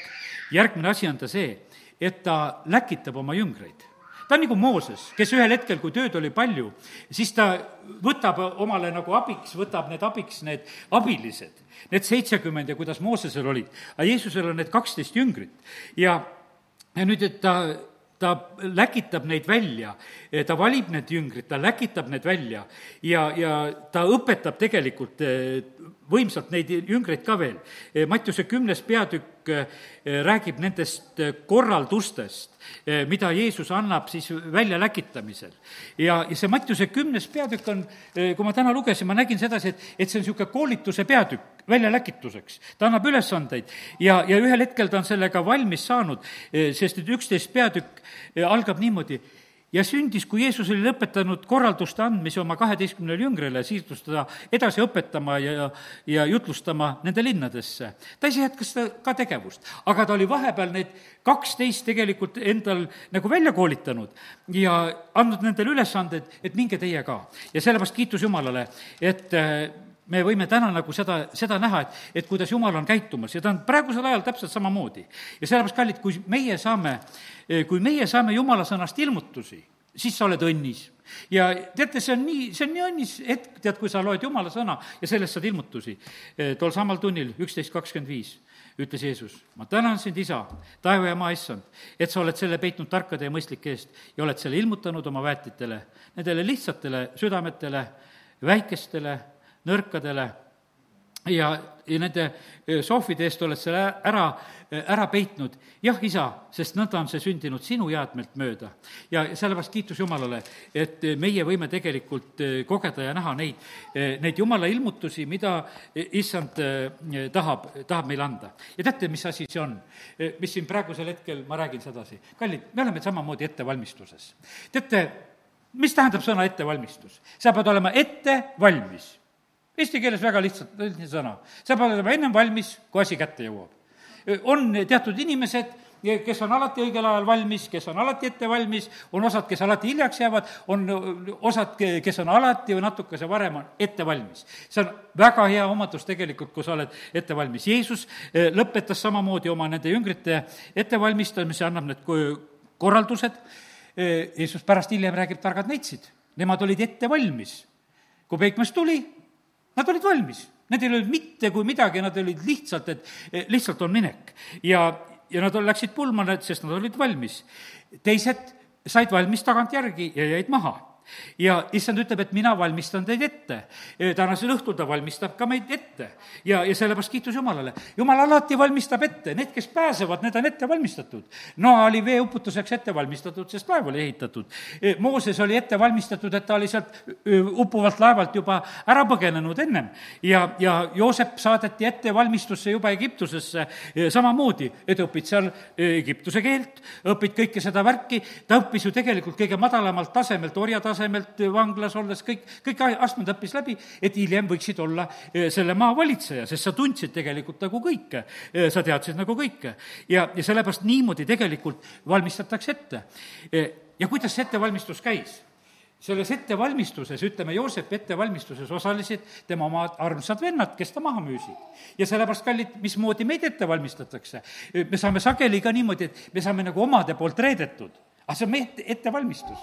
järgmine asi on ta see, et ta läkitab oma jüngreid ta on nagu Mooses, kes ühel hetkel, kui tööd oli palju, siis ta võtab omale nagu abiks, võtab need abiks, need abilised, need seitsekümmend ja kuidas Moosesel olid. aga Jeesusel on need kaksteist jüngrit ja, ja nüüd, et ta ta läkitab neid välja, ta valib need jüngrid, ta läkitab need välja ja, ja ta õpetab tegelikult eh, võimsalt neid jüngreid ka veel. Eh, Mattiuse kümnes peatükk räägib nendest korraldustest, mida Jeesus annab siis väljaläkitamisel. ja, ja see Mattiuse kümnes peatükk on, kui ma täna lugesin, ma nägin sedasi, et, et see on niisugune koolituse peatükk väljaläkituseks. ta annab ülesandeid ja, ja ühel hetkel ta on sellega valmis saanud, sest et üksteist peatükk algab niimoodi, ja sündis, kui Jeesus oli lõpetanud korralduste andmise oma kaheteistkümnele jüngrile, siirdus teda edasi õpetama ja, ja jutlustama nende linnadesse. ta ise jätkas seda ka tegevust, aga ta oli vahepeal need kaksteist tegelikult endal nagu välja koolitanud ja andnud nendele ülesanded, et minge teie ka. ja sellepärast kiitus Jumalale, et me võime täna nagu seda, seda näha, et, et kuidas Jumal on käitumas ja ta on praegusel ajal täpselt samamoodi. ja sellepärast, kallid, kui meie saame, kui meie saame Jumala sõnast ilmutusi, siis sa oled õnnis. ja teate, see on nii, see on nii õnnis hetk, tead, kui sa loed Jumala sõna ja sellest saad ilmutusi. tol samal tunnil, üksteist kakskümmend viis, ütles Jeesus, ma tänan sind, isa, taeva ja maa issand, et sa oled selle peitnud tarkade ja mõistlike eest ja oled selle ilmutanud oma väetitele, nendele lihtsatele südametele, väikestele nõrkadele ja, ja nende sohvide eest oled sa ära, ära peitnud. jah, isa, sest nõnda on see sündinud sinu jäätmelt mööda. ja sellepärast kiitus Jumalale, et meie võime tegelikult kogeda ja näha neid, neid Jumala ilmutusi, mida issand tahab, tahab meile anda. ja teate, mis asi see on? mis siin praegusel hetkel, ma räägin sedasi. kallid, me oleme samamoodi ettevalmistuses. teate, mis tähendab sõna ettevalmistus? sa pead olema ette valmis Eesti keeles väga lihtsalt, lihtne sõna. sa pead olema ennem valmis, kui asi kätte jõuab. on teatud inimesed, kes on alati õigel ajal valmis, kes on alati ette valmis, on osad, kes alati hiljaks jäävad, on osad, kes on alati või natukese varem on ette valmis. see on väga hea omadus tegelikult, kui sa oled ette valmis. Jeesus eh, lõpetas samamoodi oma nende jüngrite ettevalmistamise, annab need korraldused, eh, Jeesus pärast hiljem räägib, targad neitsid, nemad olid ette valmis. kui peikmees tuli, Nad olid valmis, nendel ei olnud mitte kui midagi, nad olid lihtsalt, et eh, lihtsalt on minek. ja, ja nad läksid pulma, sest nad olid valmis. teised said valmis tagantjärgi ja jäid maha ja issand ütleb, et mina valmistan teid ette. tänasel õhtul ta valmistab ka meid ette. ja, ja sellepärast kiitus Jumalale. Jumal alati valmistab ette, need, kes pääsevad, need on ette valmistatud. Noa oli veeuputuseks ette valmistatud, sest laev oli ehitatud. Mooses oli ette valmistatud, et ta oli sealt uppuvalt laevalt juba ära põgenenud ennem. ja, ja Joosep saadeti ettevalmistusse juba Egiptusesse samamoodi, et õpid seal Egiptuse keelt, õpid kõike seda värki, ta õppis ju tegelikult kõige madalamalt tasemelt, orjatasemelt, tasemelt vanglas olles kõik, kõik astmed õppis läbi, et hiljem võiksid olla eh, selle maa valitseja, sest sa tundsid tegelikult nagu kõike. Eh, sa teadsid nagu kõike. ja, ja sellepärast niimoodi tegelikult valmistatakse ette. Eh, ja kuidas see ettevalmistus käis? selles ettevalmistuses, ütleme, Joosepi ettevalmistuses osalesid tema oma armsad vennad, kes ta maha müüsid. ja sellepärast, kallid, mismoodi meid ette valmistatakse? me saame sageli ka niimoodi, et me saame nagu omade poolt reedetud aga see on meie ette, ettevalmistus.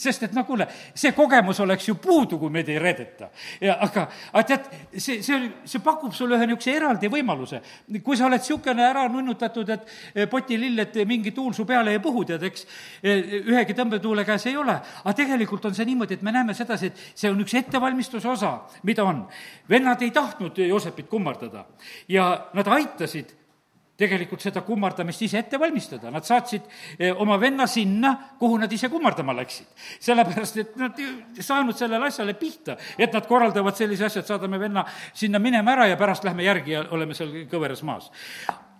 sest et no kuule, see kogemus oleks ju puudu, kui meid ei reedeta. ja aga, aga tead, see, see see pakub sulle ühe niisuguse eraldi võimaluse. kui sa oled niisugune ära nunnutatud, et eh, potilill, et mingi tuul su peale ei puhu, tead, eks, eh, ühegi tõmbetuule käes ei ole. aga tegelikult on see niimoodi, et me näeme sedasi, et see on üks ettevalmistuse osa, mida on. vennad ei tahtnud Joosepit kummardada ja nad aitasid tegelikult seda kummardamist ise ette valmistada, nad saatsid eh, oma venna sinna, kuhu nad ise kummardama läksid. sellepärast, et nad ei saanud sellele asjale pihta, et nad korraldavad sellise asja, et saadame venna sinna minema ära ja pärast lähme järgi ja oleme seal kõveras maas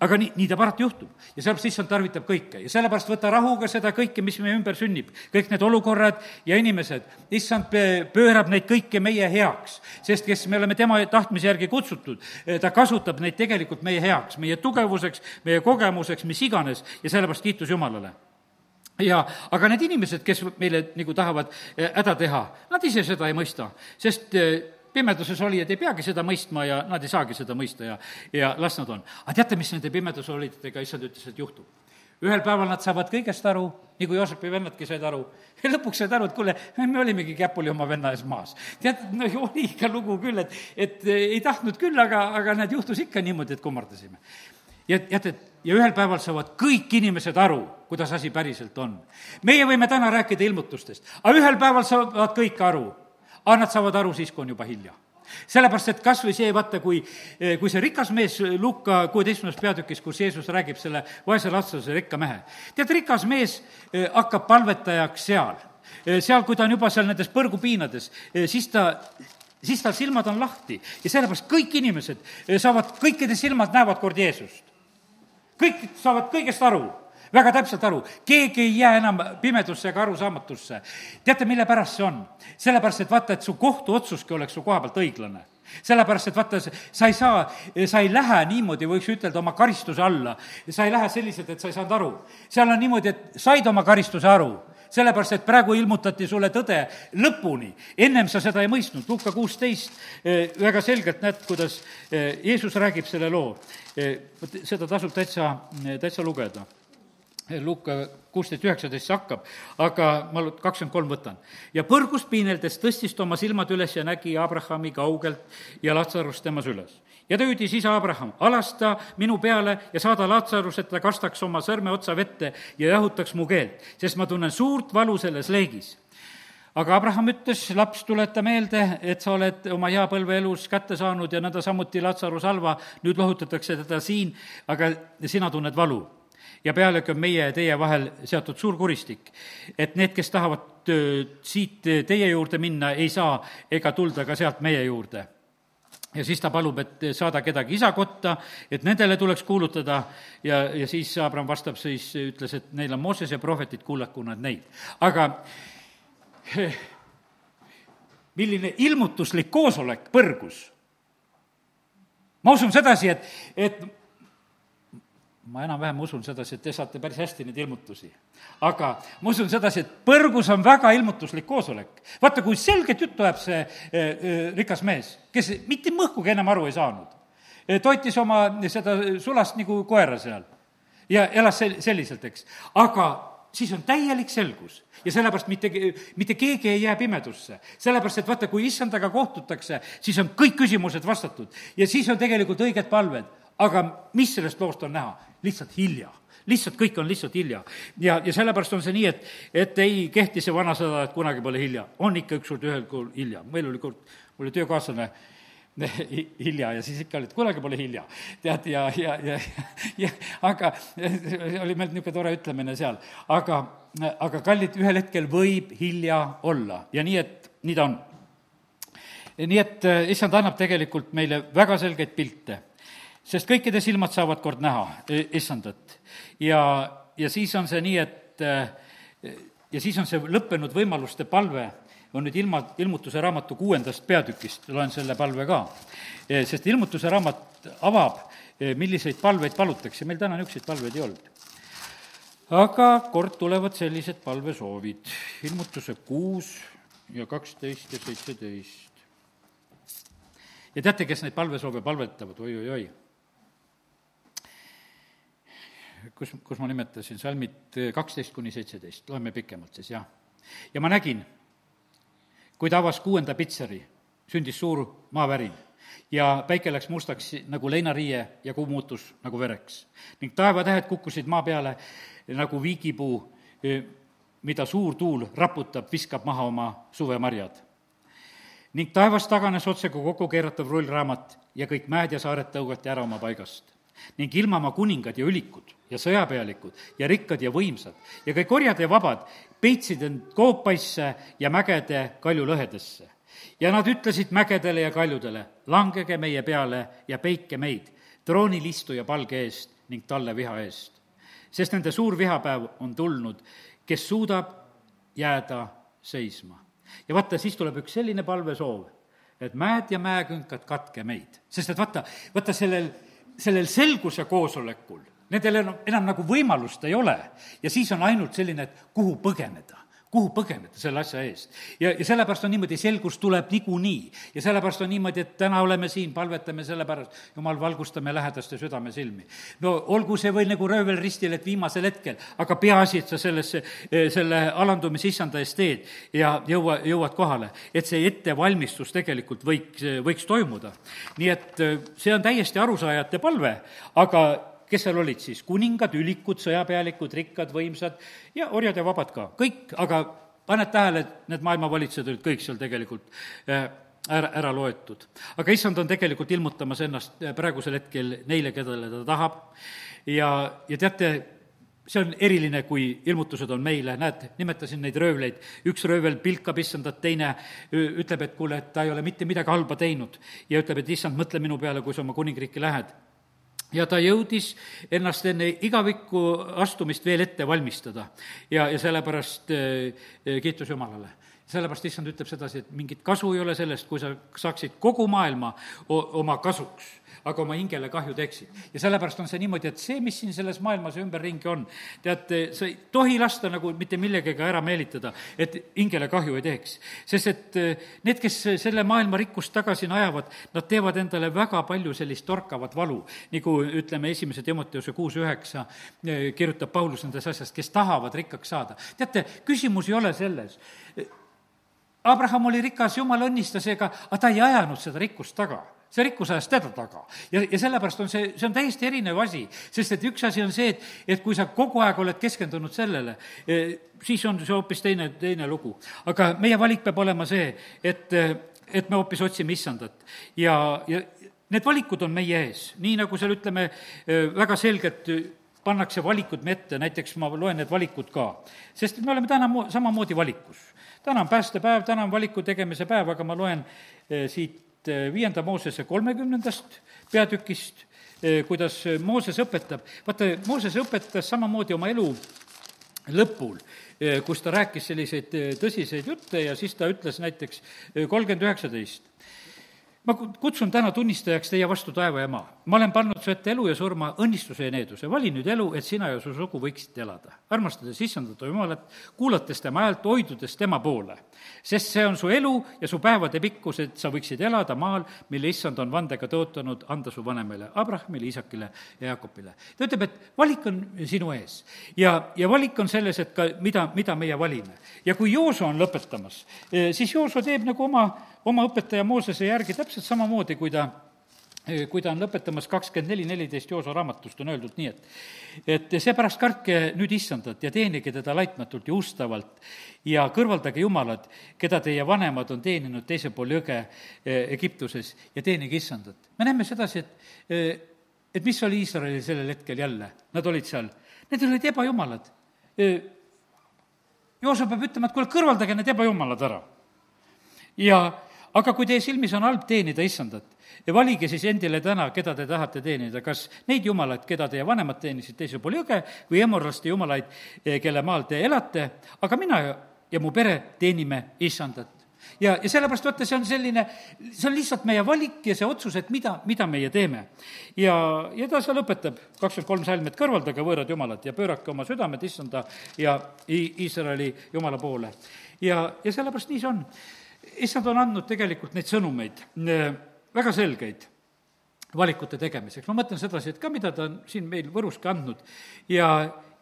aga nii, nii ta parati juhtub. ja sellepärast issand tarvitab kõike ja sellepärast võta rahuga seda kõike, mis meie ümber sünnib. kõik need olukorrad ja inimesed, issand pöörab neid kõiki meie heaks. sest kes me oleme tema tahtmise järgi kutsutud, eh, ta kasutab neid tegelikult meie heaks, meie tugevuseks, meie kogemuseks, mis iganes ja sellepärast kiitus Jumalale ja aga need inimesed, kes meile nagu tahavad eh, häda teha, nad ise seda ei mõista, sest eh, pimeduses olijad ei peagi seda mõistma ja nad ei saagi seda mõista ja, ja las nad on. aga teate, mis nende pimeduses olijatega issand ütles, et juhtub? ühel päeval nad saavad kõigest aru, nii kui Joosepi vennadki said aru, ja lõpuks said aru, et kuule, me olimegi käpuli oma venna ees maas. tead, no oli ikka lugu küll, et, et ei tahtnud küll, aga, aga näed, juhtus ikka niimoodi, et kummardasime. ja teate, ja ühel päeval saavad kõik inimesed aru, kuidas asi päriselt on. meie võime täna rääkida ilmutustest, aga ühel päeval saavad kõik aru aga nad saavad aru siis, kui on juba hilja sellepärast, et kas või see, vaata, kui, kui see rikas mees Luka kuueteistkümnes peatükis, kus Jeesus räägib selle vaese lastuse rikka mehe. tead, rikas mees eh, hakkab palvetajaks seal. Eh, seal, kui ta on juba seal nendes põrgupiinades, eh, siis ta siis tal silmad on lahti ja sellepärast kõik inimesed saavad, kõikide silmad näevad kord Jeesust. kõik saavad kõigest aru väga täpselt aru, keegi ei jää enam pimedusse ega arusaamatusse. teate, mille pärast see on? sellepärast, et vaata, et su kohtuotsuski oleks su koha pealt õiglane sellepärast, et vaata, sa ei saa, sa ei lähe niimoodi, võiks ütelda, oma karistuse alla. sa ei lähe selliselt, et sa ei saanud aru. seal on niimoodi, et said oma karistuse aru, sellepärast et praegu ilmutati sulle tõde lõpuni. ennem sa seda ei mõistnud, Luka kuusteist eh, väga selgelt näed, kuidas eh, Jeesus räägib selle loo. Eh, seda tasub täitsa, täitsa lugeda Luka kuusteist, üheksateist see hakkab, aga ma kakskümmend kolm võtan. ja põrgus piineldes tõstis ta oma silmad üles ja nägi Abrahami kaugelt ja Latsarust temas üles. ja ta hüüdis, isa Abraham, alasta minu peale ja saada Latsarus, et ta kastaks oma sõrme otsa vette ja jahutaks mu keelt, sest ma tunnen suurt valu selles leegis aga Abraham ütles, laps, tuleta meelde, et sa oled oma hea põlve elus kätte saanud ja nõnda samuti Latsarus halva, nüüd lohutatakse teda siin, aga sina tunned valu ja pealegi on meie ja teie vahel seatud suur kuristik. et need, kes tahavad siit teie juurde minna, ei saa ega tulda ka sealt meie juurde ja siis ta palub, et saada kedagi isa kotta, et nendele tuleks kuulutada ja, ja siis Abram vastab siis, ütles, et neil on Moosese prohvetid, kuulaku nad neid. aga milline ilmutuslik koosolek põrgus. ma usun sedasi, et, et ma enam-vähem usun sedasi, et te saate päris hästi neid ilmutusi. aga ma usun sedasi, et põrgus on väga ilmutuslik koosolek. vaata, kui selget juttu ajab see e, e, rikas mees, kes mitte mõhkugi enam aru ei saanud e,. toitis oma seda sulast nagu koera seal ja elas sel-, selliselt, eks. aga siis on täielik selgus ja sellepärast mitte, mitte keegi ei jää pimedusse. sellepärast, et vaata, kui issandaga kohtutakse, siis on kõik küsimused vastatud ja siis on tegelikult õiged palved. Aga mis sellest loost on näha? lihtsalt hilja lihtsalt kõik on lihtsalt hilja. ja, ja sellepärast on see nii, et, et ei kehti see vanasõda, et kunagi pole hilja. on ikka ükskord ühel kuul hilja. meil oli kord, mul oli töökaaslane, hilja ja siis ikka oli, et kunagi pole hilja. tead, ja, ja, ja, ja aga oli meil niisugune tore ütlemine seal, aga, aga kallid, ühel hetkel võib hilja olla ja nii, et nii ta on. nii et eh, issand annab tegelikult meile väga selgeid pilte sest kõikide silmad saavad kord näha issandat. ja, ja siis on see nii, et ja siis on see lõppenud võimaluste palve, on nüüd ilma, ilmutuse raamatu kuuendast peatükist, loen selle palve ka. sest ilmutuse raamat avab, milliseid palveid palutakse, meil täna niisuguseid palveid ei olnud. aga kord tulevad sellised palvesoovid, ilmutuse kuus ja kaksteist ja seitseteist. ja teate, kes neid palvesoove palvetavad oi,, oi-oi-oi kus, kus ma nimetasin, salmid kaksteist kuni seitseteist, loeme pikemalt siis, jah. ja ma nägin, kui ta avas kuuenda pitseri, sündis suur maavärin ja päike läks mustaks nagu leinariie ja kuu muutus nagu vereks. ning taevatähed kukkusid maa peale nagu viigipuu, mida suur tuul raputab, viskab maha oma suvemarjad. ning taevas taganes otsekui kokku keeratav rullraamat ja kõik mäed ja saared tõugati ära oma paigast ning ilmamaa kuningad ja ülikud ja sõjapealikud ja rikkad ja võimsad ja kõik orjad ja vabad peitsid end koopaisse ja mägede kaljulõhedesse. ja nad ütlesid mägedele ja kaljudele, langege meie peale ja peitke meid troonil istuja palge eest ning talle viha eest. sest nende suur vihapäev on tulnud, kes suudab jääda seisma. ja vaata, siis tuleb üks selline palvesoov, et mäed ja mäekünkad katke meid, sest et vaata, vaata sellel sellel selguse koosolekul nendel enam, enam nagu võimalust ei ole. Ja siis on ainult selline, et kuhu põgeneda kuhu põgeneda selle asja eest. ja, ja sellepärast on niimoodi, selgus tuleb niikuinii. ja sellepärast on niimoodi, et täna oleme siin, palvetame selle pärast, jumal, valgustame lähedaste südamesilmi. no olgu see või nagu röövel ristil, et viimasel hetkel, aga peaasi, et sa sellesse, selle alandumise issanda eest teed ja jõua, jõuad kohale. et see ettevalmistus tegelikult võiks, võiks toimuda. nii et see on täiesti arusaajate palve, aga kes seal olid siis, kuningad, ülikud, sõjapealikud, rikkad, võimsad ja orjad ja vabad ka, kõik, aga paned tähele, et need maailmavalitsejad olid kõik seal tegelikult äh, ära, ära loetud. aga issand on tegelikult ilmutamas ennast äh, praegusel hetkel neile, kellele ta tahab. Ja, ja teate, see on eriline, kui ilmutused on meile, näed, nimetasin neid röövleid, üks röövel pilkab issandat, teine ütleb, et kuule, et ta ei ole mitte midagi halba teinud. Ja ütleb, et issand, mõtle minu peale, kui sa oma kuningriiki lähed ja ta jõudis ennast enne igavikku astumist veel ette valmistada. ja, ja sellepärast äh, kiitus Jumalale sellepärast issand ütleb sedasi, et mingit kasu ei ole sellest, kui sa saaksid kogu maailma oma kasuks aga oma hingele kahju teeksid. ja sellepärast on see niimoodi, et see, mis siin selles maailmas ümberringi on, tead, sa ei tohi lasta nagu mitte millegagi ära meelitada, et hingele kahju ei teeks. sest et eh, need, kes selle maailma rikkust tagasi najavad, nad teevad endale väga palju sellist torkavat valu, nagu ütleme, esimese Timoteuse kuus üheksa eh, kirjutab Paulus nendest asjast, kes tahavad rikkaks saada. teate, küsimus ei ole selles, Abraham oli rikas, jumal õnnistas, ega, aga ta ei ajanud seda rikkust taga see rikkus ajas teda taga. ja, ja sellepärast on see, see on täiesti erinev asi, sest et üks asi on see, et, et kui sa kogu aeg oled keskendunud sellele, siis on see hoopis teine, teine lugu. aga meie valik peab olema see, et, et me hoopis otsime issandat ja, ja need valikud on meie ees, nii nagu seal ütleme, väga selgelt pannakse valikud me ette, näiteks ma loen need valikud ka. sest me oleme täna mo-, samamoodi valikus. täna on päästepäev, täna on valiku tegemise päev, aga ma loen eh, siit eh, viienda Moosese kolmekümnendast peatükist, eh, kuidas Mooses õpetab, vaata, Mooses õpetas samamoodi oma elu lõpul, kus ta rääkis selliseid tõsiseid jutte ja siis ta ütles näiteks kolmkümmend üheksateist, ma kutsun täna tunnistajaks teie vastu taeva maa. ma olen pannud su ette elu ja surma, õnnistuse ja needuse. vali nüüd elu, et sina ja su sugu võiksite elada. armastades issandat Jumalat, kuulates tema häält, hoidudes tema poole. sest see on su elu ja su päevade pikkus, et sa võiksid elada maal, mille issand on vandega tõotanud anda su vanemale Abrahamile, Iisakile ja Jakobile. ta ütleb, et valik on sinu ees. ja, ja valik on selles, et ka mida, mida meie valime. ja kui Jooso on lõpetamas, eh, siis Jooso teeb nagu oma oma õpetaja Moosese järgi täpselt samamoodi, kui ta kui ta on lõpetamas kakskümmend neli, neliteist Jooso raamatust on öeldud nii, et et seepärast kartke nüüd issandat ja teenige teda laitmatult ja ustavalt ja kõrvaldage jumalad, keda teie vanemad on teeninud teisel pool jõge e, Egiptuses ja teenige issandat. me näeme sedasi, et, e, et mis oli Iisraelil sellel hetkel jälle, nad olid seal, need olid ebajumalad. E, Jooso peab ütlema, et kuule, kõrvaldage need ebajumalad ära. ja aga kui teie silmis on halb teenida issandat, ja valige siis endile täna, keda te tahate teenida, kas neid jumalaid, keda teie vanemad teenisid teisel pool jõge, või emorlaste jumalaid, eh, kelle maal te elate, aga mina ja mu pere teenime issandat. ja, ja sellepärast vaata, see on selline, see on lihtsalt meie valik ja see otsus, et mida, mida meie teeme. ja, ja ta seal õpetab, kakskümmend kolm salmi, et kõrvaldage võõrad jumalad ja pöörake oma südamed issanda ja Iisraeli jumala poole. ja, ja sellepärast nii see on issand on andnud tegelikult neid sõnumeid äh, väga selgeid valikute tegemiseks, ma mõtlen sedasi, et ka mida ta on siin meil Võruski andnud. Ja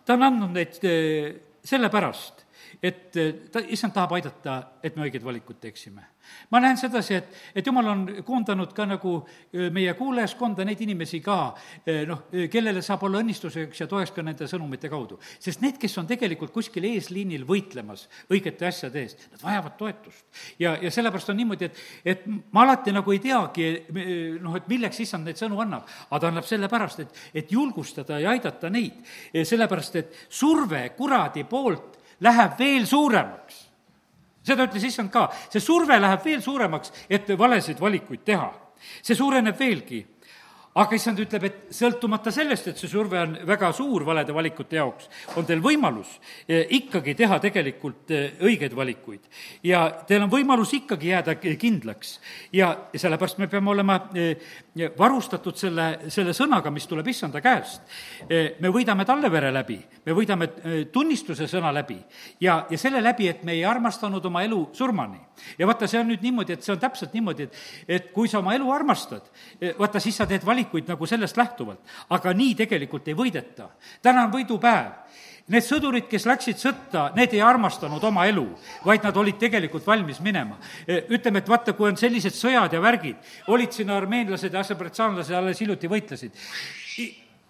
ta on andnud neid äh, sellepärast, et eh, ta, issand tahab aidata, et me õiged valikud teeksime. ma näen sedasi, et, et jumal on koondanud ka nagu eh, meie kuulajaskonda neid inimesi ka, eh, noh, kellele saab olla õnnistuseks ja toeks ka nende sõnumite kaudu. sest need, kes on tegelikult kuskil eesliinil võitlemas õigete asjade eest, nad vajavad toetust. ja, ja sellepärast on niimoodi, et, et ma alati nagu ei teagi, noh, et milleks issand neid sõnu annab, aga ta annab sellepärast, et, et julgustada ja aidata neid. sellepärast, et surve kuradi poolt läheb veel suuremaks. seda ütles issand ka, see surve läheb veel suuremaks, et valesid valikuid teha. see suureneb veelgi aga issand ütleb, et sõltumata sellest, et see surve on väga suur valede valikute jaoks, on teil võimalus eh, ikkagi teha tegelikult eh, õigeid valikuid. ja teil on võimalus ikkagi jääda kindlaks. ja, sellepärast me peame olema eh, varustatud selle, selle sõnaga, mis tuleb issanda käest. me võidame talle vere läbi, me võidame tunnistuse sõna läbi ja, ja selle läbi, et me ei armastanud oma elu surmani. ja vaata, see on nüüd niimoodi, et see on täpselt niimoodi, et, et kui sa oma elu armastad, vaata, siis sa teed valikuid, valikuid nagu sellest lähtuvalt. aga nii tegelikult ei võideta. täna on võidupäev. Need sõdurid, kes läksid sõtta, need ei armastanud oma elu, vaid nad olid tegelikult valmis minema. E, ütleme, et vaata, kui on sellised sõjad ja värgid, olid siin armeenlased ja aserbaidžaanlased alles hiljuti võitlesid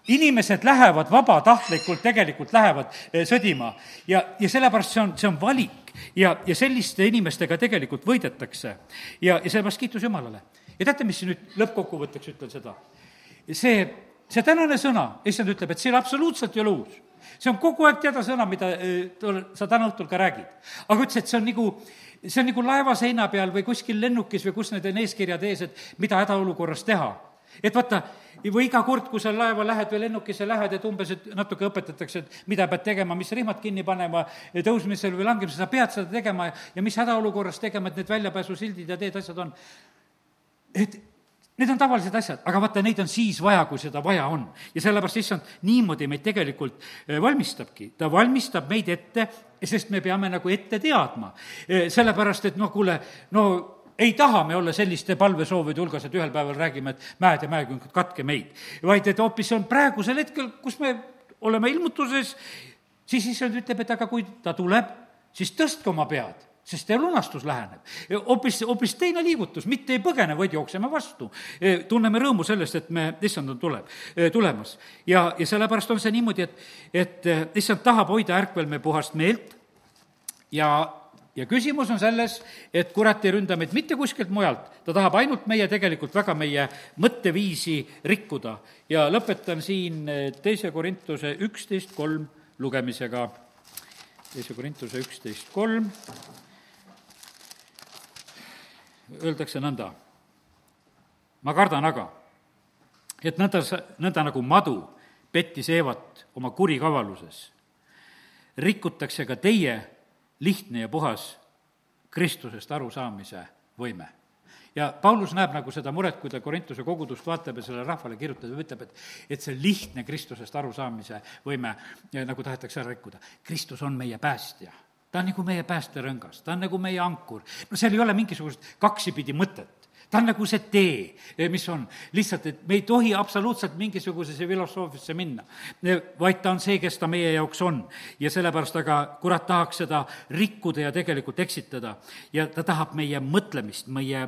inimesed lähevad vabatahtlikult, tegelikult lähevad e, sõdima ja, ja sellepärast see on, see on valik ja, ja selliste inimestega tegelikult võidetakse. ja, ja sellepärast kiitus Jumalale. ja teate, mis nüüd lõppkokkuvõtteks ütlen seda? See, see tänane sõna, issand ütleb, et see absoluutselt ei ole uus. see on kogu aeg teada sõna, mida äh, sa täna õhtul ka räägid. aga ütles, et see on nagu, see on nagu laeva seina peal või kuskil lennukis või kus need on eeskirjad ees, et mida hädaolukorras teha. et vaata, või iga kord, kui sa laeva lähed või lennukisse lähed, et umbes, et natuke õpetatakse, et mida pead tegema, mis rihmad kinni panema tõusmisel või langemisel, sa pead seda tegema ja, ja mis hädaolukorras tegema, et need väljapääsusildid ja teed asjad on. et Need on tavalised asjad, aga vaata, neid on siis vaja, kui seda vaja on. ja sellepärast issand niimoodi meid tegelikult eh, valmistabki. ta valmistab meid ette, sest me peame nagu ette teadma. Eh, sellepärast, et noh, kuule, no ei taha me olla selliste palvesoovide hulgas, et ühel päeval räägime, et mäed ja mäekünkad, katke meid. vaid et hoopis see on praegusel hetkel, kus me oleme ilmutuses, siis issand ütleb, et aga kui ta tuleb, siis tõstke oma pead sest lunastus läheneb. hoopis, hoopis teine liigutus, mitte ei põgene, vaid jookseme vastu. tunneme rõõmu sellest, et me, issand on tuleb, tulemas. ja, ja sellepärast on see niimoodi, et, et issand tahab hoida ärkvel me puhast meelt ja ja küsimus on selles, et kurat ei ründa meid mitte kuskilt mujalt, ta tahab ainult meie, tegelikult väga meie mõtteviisi rikkuda. ja lõpetan siin teise Korintuse üksteist kolm lugemisega. teise Korintuse üksteist kolm. Öeldakse nõnda. ma kardan aga, et nõnda, nõnda nagu madu pettis Eevat oma kurikavaluses, rikutakse ka teie lihtne ja puhas Kristusest arusaamise võime. ja Paulus näeb nagu seda muret, kui ta Korintuse kogudust vaatab ja sellele rahvale kirjutab ja ütleb, et et see lihtne Kristusest arusaamise võime nagu tahetakse ära rikkuda. Kristus on meie päästja ta on nagu meie päästerõngas, ta on nagu meie ankur. no seal ei ole mingisugust kaksipidi mõtet ta on nagu see tee, eh, mis on. lihtsalt, et me ei tohi absoluutselt mingisugusesse filosoofiasse minna, eh, vaid ta on see, kes ta meie jaoks on. ja sellepärast aga kurat tahaks seda rikkuda ja tegelikult eksitada. ja ta tahab meie mõtlemist, meie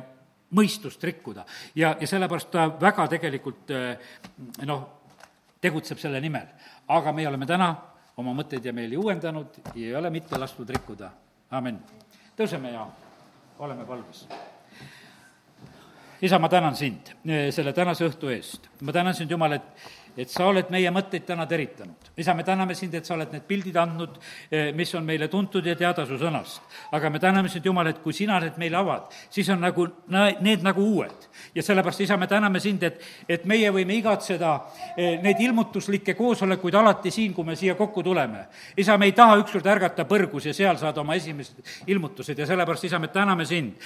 mõistust rikkuda. ja, ja sellepärast ta väga tegelikult eh, noh, tegutseb selle nimel. aga meie oleme täna oma mõtteid ja meeli uuendanud ja ei ole mitte lastud rikkuda. amin. tõuseme ja oleme palves isa, ma tänan sind eh, selle tänase õhtu eest. ma tänan sind, Jumal, et et sa oled meie mõtteid täna teritanud. isa, me täname sind, et sa oled need pildid andnud, eh, mis on meile tuntud ja teada su sõnast. aga me täname sind, Jumal, et kui sina need meile avad, siis on nagu, need nagu uued. ja sellepärast, isa, me täname sind, et, et meie võime igatseda eh, neid ilmutuslikke koosolekuid alati siin, kui me siia kokku tuleme. isa, me ei taha ükskord ärgata põrgus ja seal saada oma esimesed ilmutused ja sellepärast, isa, me täname sind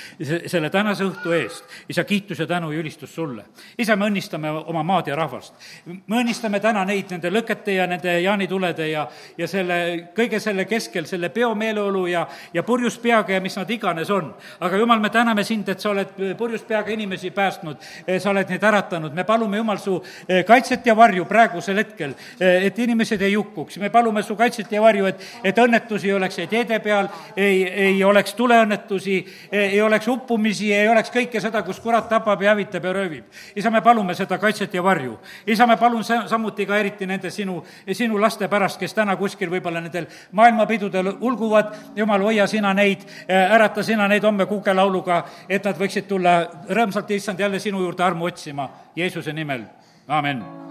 selle tänase õhtu eest. isa, kiitus ja tänu ja ülistus sulle. isa, me õnnistame oma maad ja rahvast. me õnnistame täna neid nende lõkete ja nende jaanitulede ja, ja selle, kõige selle keskel, selle peomeeleolu ja, ja purjus peaga ja mis nad iganes on. aga jumal, me täname sind, et sa oled purjus peaga inimesi päästnud, sa oled neid äratanud, me palume, Jumal, su eh, kaitset ja varju praegusel hetkel, et inimesed ei hukkuks, me palume su kaitset ja varju, et, et õnnetusi ei oleks ei teede peal, ei, ei oleks tuleõnnetusi, ei oleks uppumisi, ei oleks kõike seda, kus kurat tapab ja hävitab ja röövib. isa, me palume seda kaitset ja varju. isa, me palun samuti ka eriti nende sinu, sinu laste pärast, kes täna kuskil võib-olla nendel maailmapidudel ulguvad, jumal, hoia sina neid, äh, ärata sina neid homme kukelauluga, et nad võiksid tulla rõõmsalt, issand, jälle sinu juurde armu otsima, Jeesuse nimel, amin